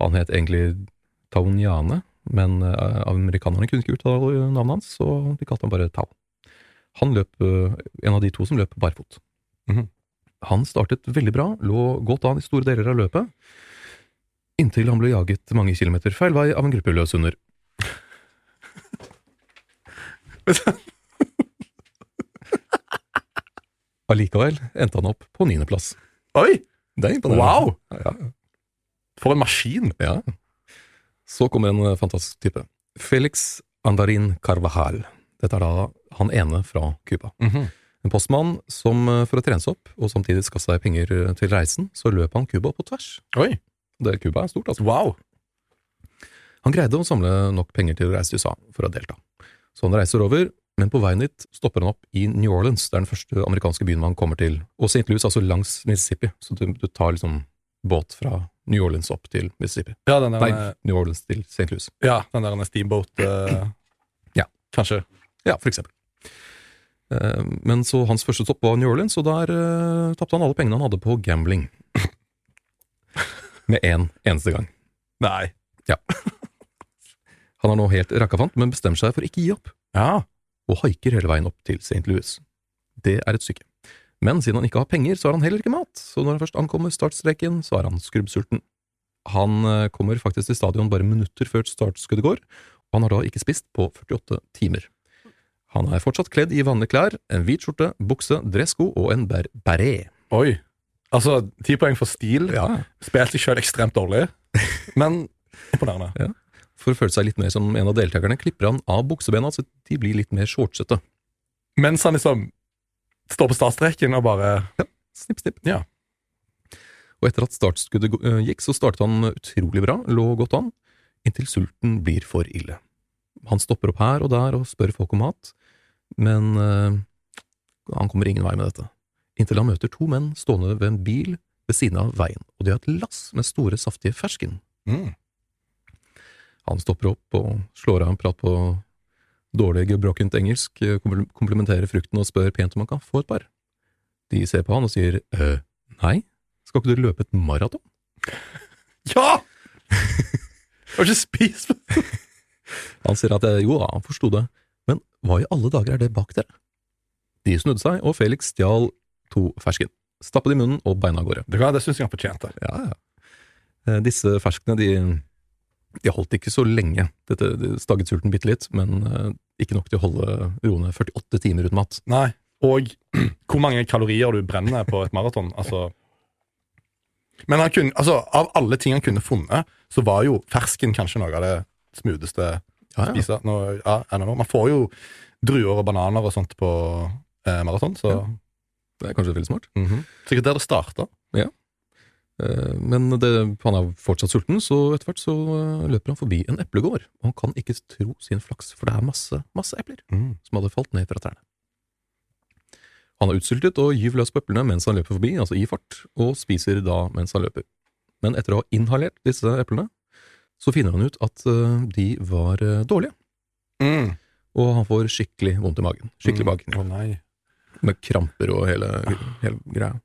Han het egentlig Tauniane, men eh, amerikanerne kunne ikke uttale navnet hans, så de kalte han bare Tau. Han løp, eh, en av de to som løp barfot. Mhm. Han startet veldig bra, lå godt an i store deler av løpet, inntil han ble jaget mange kilometer feil vei av en gruppe løshunder. Allikevel endte han opp på niendeplass. Oi! Det er imponerende. Wow! Ja, ja. For en maskin. Ja. Så kommer en eh, fantastisk type. Felix Andarin Carvajal. Dette er da han ene fra Cuba. Mhm. En postmann som eh, for å trene seg opp, og samtidig skaffe seg penger eh, til reisen, så løp han Cuba på tvers. Oi! Det Cuba er stort, altså. Wow! Han greide å samle nok penger til å reise til USA for å delta. Så han reiser over, men på veien dit stopper han opp i New Orleans, det er den første amerikanske byen man kommer til, og St. Louis, altså langs Mississippi, så du, du tar liksom båt fra New Orleans opp til Mississippi. Ja, den Nei, der, New Orleans til St. Louis. ja, den der steamboat uh, Ja. Kanskje. Ja, for eksempel. Eh, Men så hans første stopp var New Orleans, og der uh, tapte han alle pengene han hadde på gambling. Med én en, eneste gang. Nei. Han er nå helt rakkafant, men bestemmer seg for ikke gi opp, Ja. og haiker hele veien opp til St. Louis. Det er et stykke. Men siden han ikke har penger, så har han heller ikke mat, så når han først ankommer startstreken, så er han skrubbsulten. Han eh, kommer faktisk til stadion bare minutter før startskuddet går, og han har da ikke spist på 48 timer. Han er fortsatt kledd i vanlige klær, en hvit skjorte, bukse, dressko og en ber beret. Oi. Altså, ti poeng for stil. Ja. Spilte sjøl ekstremt dårlig, men imponerende. For å føle seg litt mer som en av deltakerne, klipper han av buksebena så de blir litt mer shortsete. Mens han liksom står på startstreken og bare Snipp, snipp. Ja. Og etter at startskuddet øh, gikk, så startet han utrolig bra, lå godt an, inntil sulten blir for ille. Han stopper opp her og der og spør folk om mat, men øh, han kommer ingen vei med dette. Inntil han møter to menn stående ved en bil ved siden av veien, og de har et lass med store, saftige fersken. Mm. Han stopper opp og slår av en prat på dårlig gebrokkent engelsk, eh, komplementerer frukten og spør pent om han kan få et par. De ser på han og sier øh, nei, skal ikke du løpe et maraton? Ja! Har ikke spist Han sier at eh, jo da, han forsto det, men hva i alle dager er det bak dere? De snudde seg, og Felix stjal to fersken, stappet i munnen og beina av gårde. Det, det syns jeg han fortjente. Ja, ja. Eh, Disse ferskene, de, de holdt ikke så lenge. Dette de stagget sulten bitte litt, men eh, ikke nok til å holde roende 48 timer uten mat. Nei. Og hvor mange kalorier du brenner på et maraton. Altså Men han kunne, altså, av alle ting han kunne funnet, så var jo fersken kanskje noe av det smootheste Ja, å spise. Nå, ja. Man får jo druer og bananer og sånt på eh, maraton, så Ja. Det er kanskje veldig smart. Mhm. Sikkert der det starta. Ja. Men det, han er fortsatt sulten, så etter hvert så eh, løper han forbi en eplegård. Og han kan ikke tro sin flaks, for det er masse, masse epler Mm. som hadde falt ned fra trærne. Han er utsultet og gyver løs på eplene mens han løper forbi, altså i fart, og spiser da mens han løper. Men etter å ha inhalert disse eplene, så finner han ut at eh, de var eh, dårlige, Mm. og han får skikkelig vondt i magen. Skikkelig Mm. magen. Å nei. Med kramper og hele, hele greia.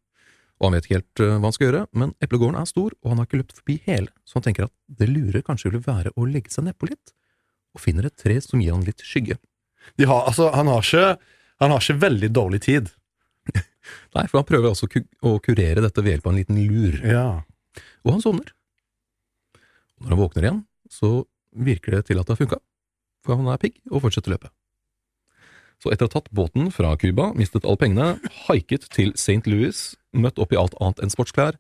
Og han vet ikke helt eh, hva han skal gjøre, men eplegården er stor, og han har ikke løpt forbi hele, så han tenker at det lure kanskje ville være å legge seg nedpå litt, og finner et tre som gir han litt skygge. De har, altså, han, har ikke, han har ikke veldig dårlig tid. Nei, for han prøver altså å kurere dette ved hjelp av en liten lur, Ja. og han sovner. Og når han våkner igjen, så virker det til at det har funka, for han er pigg og fortsetter løpet. Så etter å ha tatt båten fra Cuba, mistet alle pengene, haiket til St. Louis, møtt opp i alt annet enn sportsklær,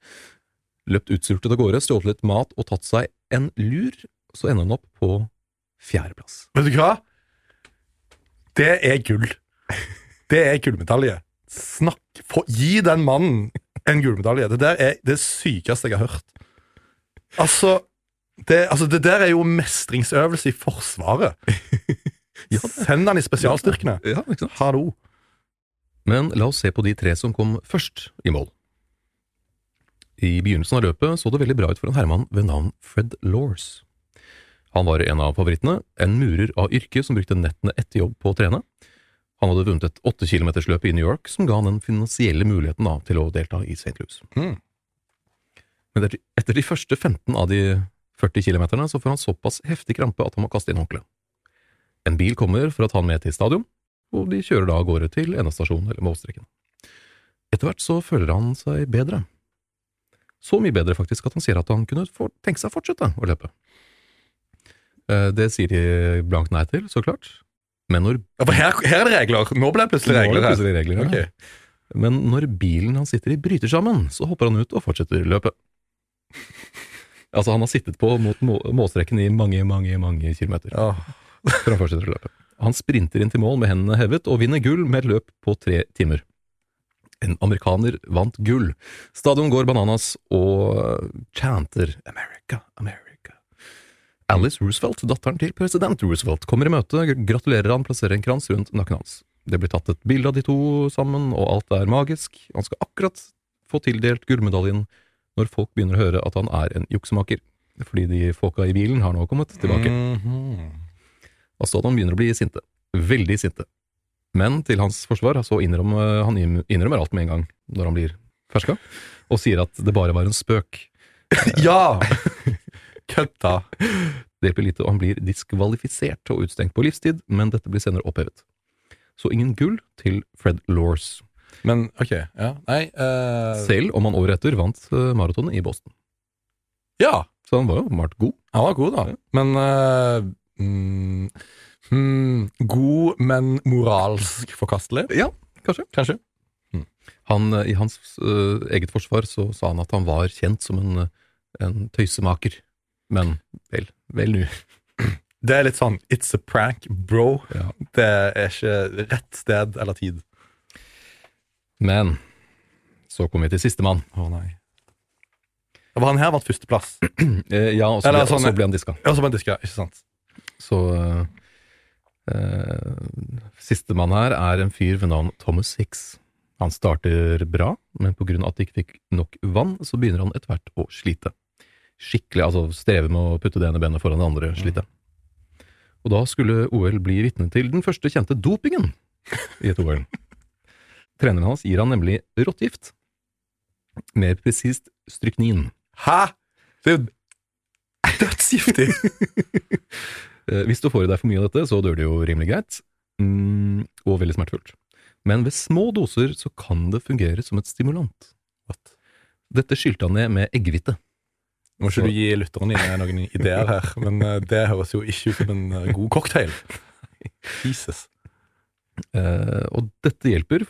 løpt utsultet av gårde, stjålet litt mat og tatt seg en lur, så ender han opp på fjerdeplass. Vet du hva? Det er gull. Det er gullmedalje. Snakk få, Gi den mannen en gullmedalje. Det der er det sykeste jeg har hørt. Altså det, altså det der er jo mestringsøvelse i Forsvaret. Send den i spesialstyrkene. Ja, ikke sant? Hallo. Men la oss se på de tre som kom først i mål. I begynnelsen av løpet så det veldig bra ut for en herremann ved navn Fred Laws. Han var en av favorittene, en murer av yrke som brukte nettene etter jobb på å trene. Han hadde vunnet et åtte kilometersløp i New York som ga han den finansielle muligheten da, til å delta i St. Louis. Mm. Men etter de første 15 av de 40 kilometerne så får han såpass heftig krampe at han må kaste inn håndkleet. En bil kommer for å ta han med til stadion, og de kjører da av gårde til endestasjonen eller målstreken. Etter hvert så føler han seg bedre. Så mye bedre faktisk at han sier at han kunne tenke seg å fortsette å løpe. Eh, Det sier de blankt nei til, så klart. Men når, Ja, for her, her er det regler. Nå ble det plutselig er regler her. plutselig regler, ja. okay. men når bilen han sitter i bryter sammen, så hopper han ut og fortsetter løpet. Altså, han har sittet på mot må- målstreken i mange, mange, mange kilometer Åh. Før han fortsetter å løpe. Han sprinter inn til mål med hendene hevet og vinner gull med et løp på tre timer. En amerikaner vant gull. Stadion går bananas og chanter America, America. Alice Roosevelt, datteren til president Roosevelt, kommer i møte, gratulerer han, plasserer en krans rundt nakken hans. Det blir tatt et bilde av de to sammen, og alt er magisk. Han skal akkurat få tildelt gullmedaljen når folk begynner å høre at han er en juksemaker. Fordi de folka i bilen har nå kommet tilbake. Mhm. Og Stadion begynner å bli sinte. Veldig sinte. Men til hans forsvar så innrømmer han innrømmer alt med en gang når han blir ferska, og sier at det bare var en spøk. Ja! Kødda. Det hjelper lite, og han blir diskvalifisert og utstengt på livstid, men dette blir senere opphevet. Så ingen gull til Fred Laws, Men ok, ja. Nei uh... selv om han året etter vant uh, maratonet i Boston. Ja, Så han var jo åpenbart god. han var god, da. Men eh, mm, mm, God, men moralsk forkastelig? Ja, kanskje. Kanskje? Han, eh, I hans uh, eget forsvar så sa han at han var kjent som en, eh, en tøysemaker. Men vel, vel nu. Det er litt sånn It's a prank, bro. Ja. Det er ikke rett sted eller tid. Men så kom vi til sistemann. Å nei. For han her vant førsteplass. Eh, ja, og så ble, sånn- så ble han diska. Ja, så ble han diska, ikke sant? Så uh, Sistemann her er en fyr ved navn Thomas Hicks. Han starter bra, men på grunn av at de ikke fikk nok vann, så begynner han etter hvert å slite. Skikkelig, altså streve med å putte det ene benet foran det andre, slite. Og da skulle OL bli vitne til den første kjente dopingen i et OL. Treneren hans gir han nemlig råttgift. Mer presist stryknin. Hæ?! Det er jo dødsgiftig! Eh, Hvis du får i deg for mye av dette, så dør det jo rimelig greit, mm, og veldig smertefullt. Men ved små doser så kan det fungere som et stimulant. Dette skylte han ned med eggehvite. Må ikke du gi lytterne dine noen ideer her, men eh, det høres jo ikke ut som en eh, god cocktail. Jesus. Uh, og dette hjelper,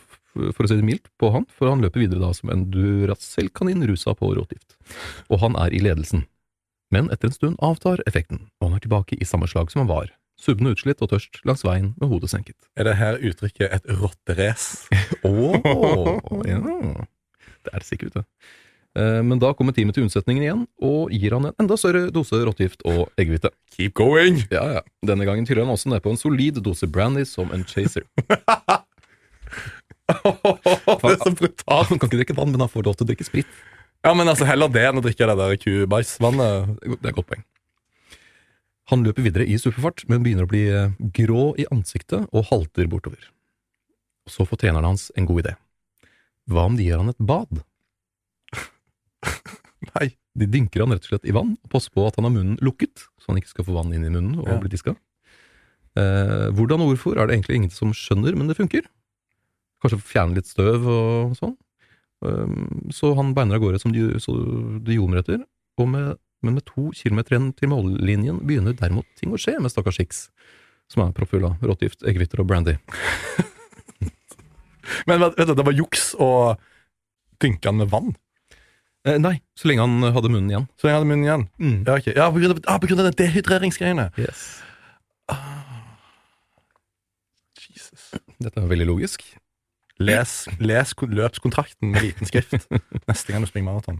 for å si det mildt, på han, for han løper videre da som en Duracell-kanin rusa på råtgift. Og han er i ledelsen. Men etter en stund avtar effekten, og han er tilbake i samme slag som han var. Subbende utslitt og tørst langs veien med hodet senket. Er det her uttrykket et rotterace? Åh, ja. Det er det sikkert, det. Eh, Men da kommer teamet til unnsetningen igjen, og gir han en enda større dose rottegift og eggehvite. Keep going! Ja, ja. Denne gangen tyller han også ned på en solid dose brandy som en chaser. det er så brutalt. Han kan ikke drikke vann, men han får lov til å drikke sprit. Ja, men altså heller det enn å drikke det der kubæsjvannet. Det er godt- poeng. Han løper videre i superfart, men begynner å bli eh, grå i ansiktet og halter bortover. Så får treneren hans en god idé. Hva om de gir han et bad? Nei. De dynker han rett og slett i vann, og passer på at han har munnen lukket, så han ikke skal få vann inn i munnen og Ja. bli diska. Eh, hvordan og hvorfor er det egentlig ingen som skjønner, men det funker. Kanskje fjerne litt støv og sånn. Så han beiner av gårde som de, de med, men med to kilometer igjen til mållinjen begynner derimot ting å skje med stakkars Hicks, som er proppfull av råttgift, eggehviter og brandy. Men vet du, det var juks å dynke han med vann. Eh, nei, så lenge han hadde munnen igjen. Så lenge han hadde munnen igjen. Mm. Ja, okay. ja på, grunn av, ah, på grunn av den dehydreringsgreiene. Yes. Jesus. Dette er veldig logisk. Les, les løpskontrakten med liten skrift neste gang du springer maraton.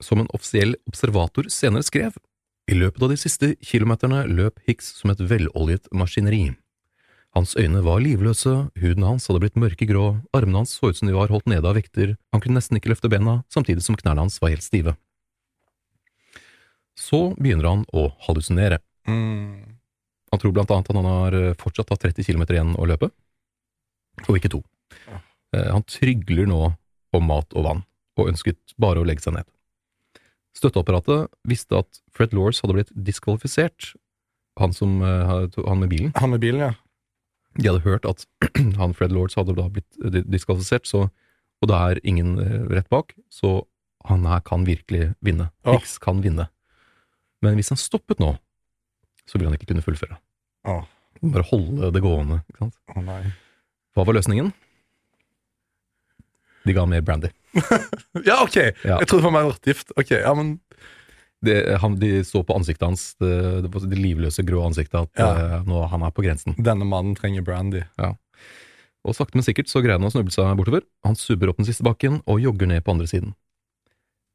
Som en offisiell observator senere skrev, i løpet av de siste kilometerne løp Hicks som et veloljet maskineri. Hans øyne var livløse, huden hans hadde blitt mørkegrå, armene hans så ut som de var holdt nede av vekter, han kunne nesten ikke løfte bena, samtidig som knærne hans var helt stive. Så begynner han å hallusinere. Mm. Han tror blant annet at han har eh, fortsatt har 30 km igjen å løpe, og ikke to. Eh, Han trygler nå om mat og vann, og ønsket bare å legge seg ned. Støtteapparatet visste at Fred Lors hadde blitt diskvalifisert, han, som, eh, han med bilen. Han med bilen, ja. De hadde hørt at han Fred Lords hadde da blitt eh, diskvalifisert, så, og det er ingen rett bak, så han her kan virkelig vinne. Hicks kan vinne. Men hvis han stoppet nå, så ville han ikke kunne fullføre. Oh. Bare holde det gående. Ikke sant? Å nei. Hva var løsningen? De ga mer brandy. Ja, ok! Ja. Jeg trodde det var mer råttgift. Ok, ja, men Det, han, de så på ansiktet hans, det, det, det livløse, grå ansiktet, at Ja. eh, nå, han er på grensen. denne mannen trenger brandy. Og sakte, men sikkert så greier han å snuble seg bortover. Han subber opp den siste bakken og jogger ned på andre siden.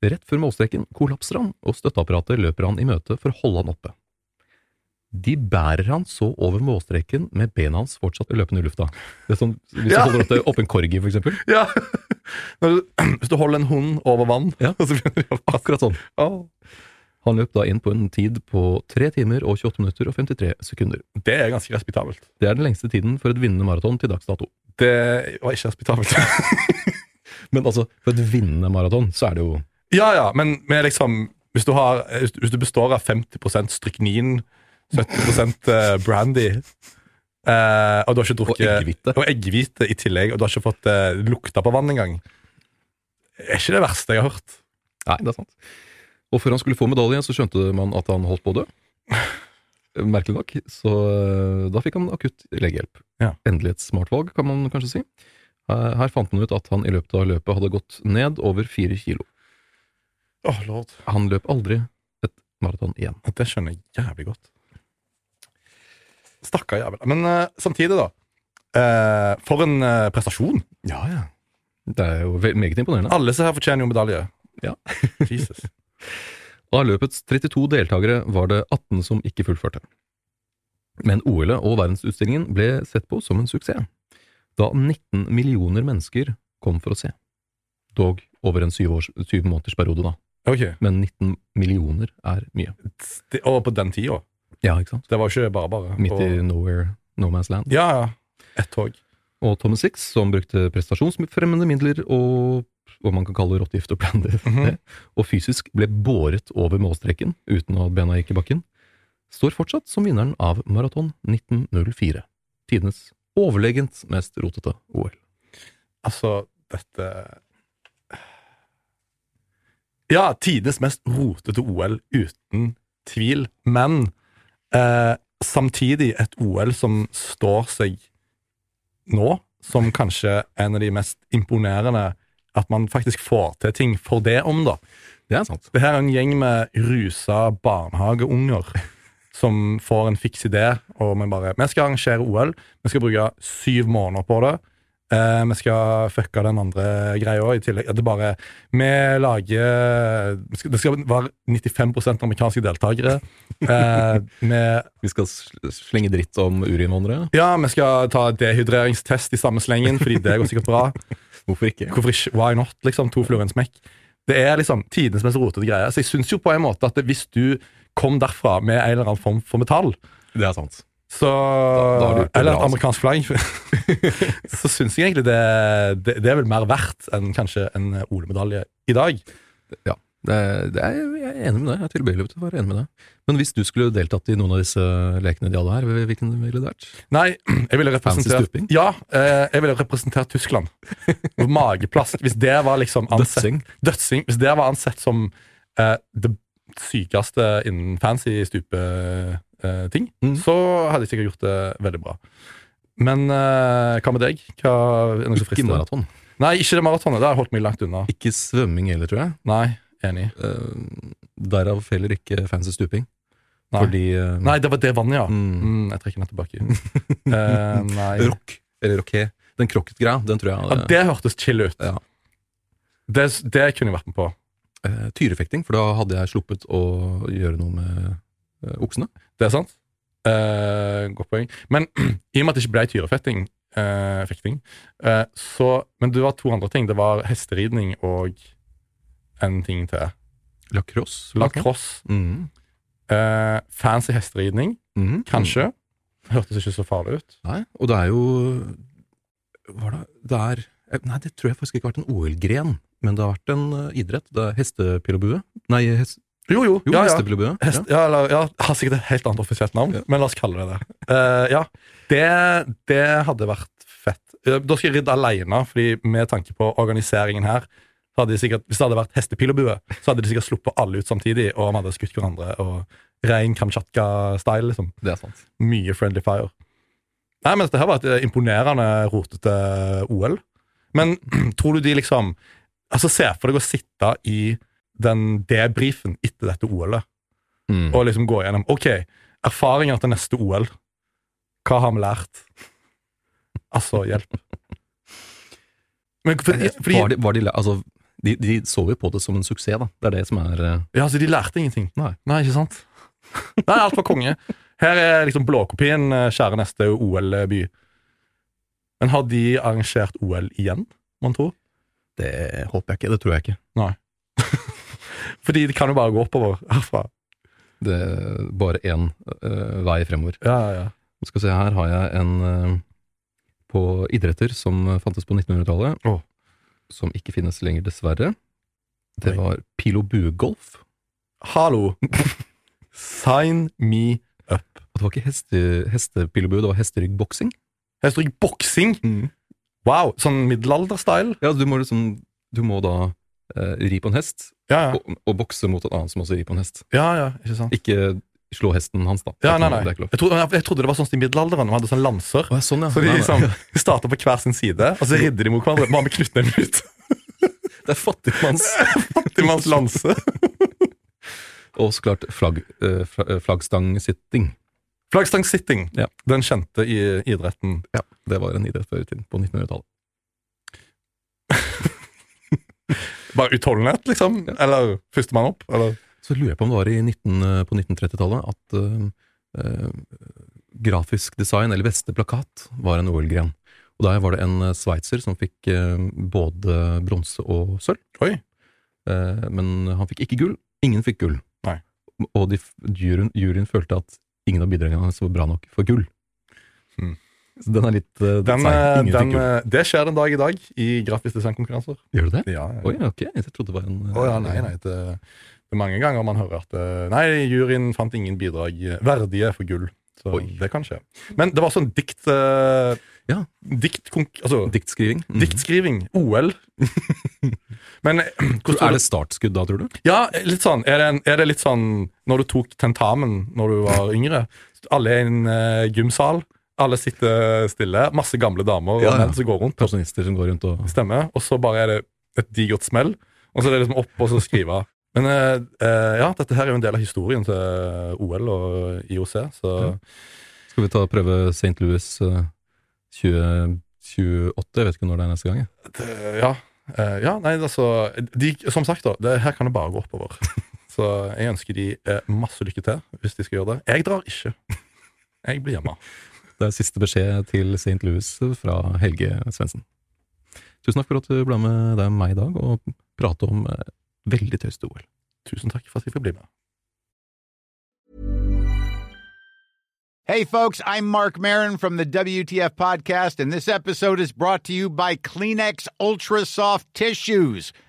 Rett før målstreken kollapser han, og støtteapparatet løper han i møte for å holde han oppe. De bærer han så over målstreken med bena hans fortsatt løpende i lufta. Det er sånn, hvis Ja. du holder opp, det- opp en corgi, for eksempel. Ja! Du, hvis du holder en hund over vann, Ja. Akkurat sånn. Åh. Han løp da inn på en tid på 3 timer og 28 minutter og 53 sekunder. Det er ganske respektabelt. Det er den lengste tiden for et vinnende maraton til dags dato. Det var ikke respektabelt. Men altså, for et vinnende maraton, så er det jo ja, ja, men liksom hvis du, har, hvis du- består av 50% stryknin, 70 eh, brandy Uh, Og du har ikke Og drukket eggehvite. Og eggehvite i tillegg, og du har ikke fått uh, lukta på vann engang. Er ikke det verste jeg har hørt. Nei, det er sant. Og før han skulle få medalje, så skjønte man at han holdt på å dø. Merkelig nok. Så da fikk han akutt legehjelp. Ja. Endelig et smart valg, kan man kanskje si. Her fant man ut at han i løpet av løpet hadde gått ned over fire kilo. Åh, lord. Han løp aldri et maraton igjen. Det skjønner jeg jævlig godt. Stakkar jævel. Men uh, samtidig, da. Uh, for en uh, prestasjon. Ja, ja. Det er jo meget imponerende. Alle som her fortjener jo medalje. Ja. Jesus. Av løpets 32 deltakere var det 18 som ikke fullførte. Men OL-et og verdensutstillingen ble sett på som en suksess, da 19 millioner mennesker kom for å se. Dog over en syv, års, syv måneders periode, da. Ok. Men 19 millioner er mye. Det, og på den tida. Ja, ikke sant? Det var ikke bare bare. Midt i nowhere, no man's land. Ja, ja. Ett tog. Og Thomas Six, som brukte prestasjonsfremmende midler og hva man kan kalle rottegift og brandy, mm -hmm. og fysisk ble båret over målstreken uten at bena gikk i bakken, står fortsatt som vinneren av maraton 1904. Tidenes overlegent mest rotete OL. Altså, dette Ja, tidenes mest rotete OL, uten tvil. Men eh, samtidig et OL som står seg nå, som kanskje en av de mest imponerende At man faktisk får til ting for det om, da. Det er sant. Det her er en gjeng med rusa barnehageunger som får en fiks idé, og vi bare Vi skal arrangere OL. Vi skal bruke syv måneder på det. Eh, vi skal fucke den andre greia i tillegg. Det er bare Vi lager Det skal være 95% amerikanske deltakere. Eh, vi Vi skal slenge dritt om urinnvandrere. ja, vi skal ta dehydreringstest i samme slengen, fordi det går sikkert bra. Hvorfor ikke? Hvorfor ikke? Why not? liksom, To fluer i en smekk. Det er liksom tidenes mest rotete greie. Så jeg syns jo på en måte at hvis du kom derfra med en eller annen form for metall, Det er sant. Så da det Eller bra, et amerikansk flagg. så syns jeg egentlig det, det, det er vel mer verdt enn kanskje en OL-medalje i dag. Ja, det er, det jeg er enig med deg. Jeg er tilbøyelig til å være enig med deg. Men hvis du skulle deltatt i noen av disse lekene de hadde her, hvilken ville det vært? Nei, jeg ville representert? Ja, eh, jeg ville representert Tyskland. Mageplast. Mageplask. Hvis det var liksom ansett Dødsing? Dødsing. Hvis det var ansett som uh, det sykeste innen fancy stupeting, Mm. så hadde jeg sikkert gjort det veldig bra. Men eh, hva med deg? Hva er noe som Ikke maraton. Nei, ikke det maratonet. Det har holdt meg langt unna. Ikke svømming heller, tror jeg. Nei, enig. Uh, derav heller ikke fancy stuping. Nei. Fordi uh, Nei, det var det vannet, ja. Mm. Mm, jeg trekker den tilbake. uh, nei. Rock, eller rocké, den krokket-greia, den tror jeg Ja, det hørtes chill ut. Ja. Det, det kunne jeg vært med på. Uh, Tyrefekting, for da hadde jeg sluppet å gjøre noe med uh, oksene. Det er sant. Uh, godt poeng. Men i og med at det ikke ble tyrefekting, uh, fekting, uh, så Men det var to andre ting. Det var hesteridning og en ting til. Lacrosse. Lacrosse. Mm. Fancy hesteridning, Mm. kanskje. Hørtes ikke så farlig ut. Nei, og det er jo Hva er det Det er Nei, det tror jeg faktisk ikke har vært en OL-gren, men det har vært en idrett. Det er hestepillebue. Nei, hest, Jo, jo. jo, ja, ja. hestepillebue. Hest, ja, eller, ja, har sikkert et helt annet offisielt navn, Ja. men la oss kalle det det. Uh, ja, det, det hadde vært fett. Eh, Da skal jeg ridde alene, fordi med tanke på organiseringen her så hadde de sikkert, Hvis det hadde vært Hestepilobue, så hadde de sikkert sluppet alle ut samtidig, og vi hadde skutt hverandre. og Rein Kamtsjatka-style. liksom. Det er sant. Mye friendly fire. Nei, men Dette var et eh, imponerende rotete OL. Men tror du de liksom Altså, Se for deg å sitte i den debrifen etter dette OL-et Mm. og liksom gå gjennom Ok, erfaringer til neste OL. Hva har vi lært? Altså, hjelp. Men fordi, fordi, var de, var de, altså, de, de så jo på det som en suksess, da. Det er det som er eh, ja, altså, de lærte ingenting. Nei. Nei, ikke sant? Nei, alt var konge. Her er liksom blåkopien eh, kjære neste OL-by. Men har de arrangert OL igjen, mon tro? Det håper jeg ikke. Det tror jeg ikke. Nei. Fordi det kan jo bare gå oppover herfra. Det er bare én uh, vei fremover. Ja, ja, ja. Skal se, her har jeg en uh, på idretter som fantes på 1900-tallet, oh. som ikke finnes lenger, dessverre. Det Nei. var pil og buegolf. Hallo! Sign me up. Og det var ikke heste, hestepil og bue, det var hesteryggboksing. Hesteryggboksing? Hesterygg-boksing! Wow! Sånn middelalder-style? Ja, du må liksom Du må da eh, ri på en hest, Ja, ja. og, og bokse mot en annen som også rir på en hest. ja, ja, ikke sant? Ikke slå hesten hans, da. Ja, nei, nei. Jeg trodde, jeg trodde det var sånn i middelalderen. De hadde sånn lanser. Å, sånn, ja. Så de liksom, de starta på hver sin side, og så ridde de mot hverandre bare med knyttneven ut. Det er fattigmanns Fattigmanns lanse. Og så klart flagg, eh, eh, flaggstangsitting. Flaggstangsitting. Ja. Den kjente i idretten. Ja, det var en idrett før i tiden, på 1900-tallet. Bare utholdenhet, liksom? Eller førstemann opp? Eller? Så lurer jeg på om det var i 19, eh, på 1930-tallet at uh, uh, grafisk design, eller vesteplakat, var en OL-gren. Og der var det en sveitser som fikk uh, både bronse og sølv. Oi. Men han fikk ikke gull. Ingen fikk gull. Nei. Og de, juryen, juryen følte at ingen av bidragene hans var bra nok for gull. Så den er litt uh, Den, eh, den, eh, det skjer den dag i dag i grafisk designkonkurranser. Gjør det det? Ja, ja. Oi, ok. Jeg trodde det var en Å ja, nei, nei. Det, det er mange ganger man hører at eh, Nei, juryen fant ingen bidrag eh, verdige for gull. Så Oi. det kan skje. Men det var sånn dikt... Uh, Ja. Dikt, altså, Diktskriving. Mm. diktskriving. OL. Men eh, Er det startskudd da, tror du? Ja, litt sånn. Er det, en, er det litt sånn når du tok tentamen når du var yngre? Alle er i en uh, gymsal. Alle sitter stille. Masse gamle damer og Ja, menn som går rundt. Pensjonister som går rundt og Stemmer. Og så bare er det et digert smell, og så er det liksom opp og så skrive. Men eh, eh, ja, dette her er jo en del av historien til OL og IOC, så Ja. Skal vi ta og prøve St. Louis eh, 2028? Jeg vet ikke når det er neste gang. det, ja. Eh, ja, nei, altså de, Som sagt, da. Det, her kan det bare gå oppover. Så jeg ønsker de eh, masse lykke til hvis de skal gjøre det. Jeg drar ikke. Jeg blir hjemme. Det er siste beskjed til St. Louis fra Helge Svendsen. Tusen takk for at du ble med deg meg i dag og prate om eh, veldig tøyste OL. Tusen takk for at vi fikk bli med. Hey, folks, I'm Mark Marin from the WTF Podcast, and this episode is brought to you by Kleenex Ultra Soft Tissues,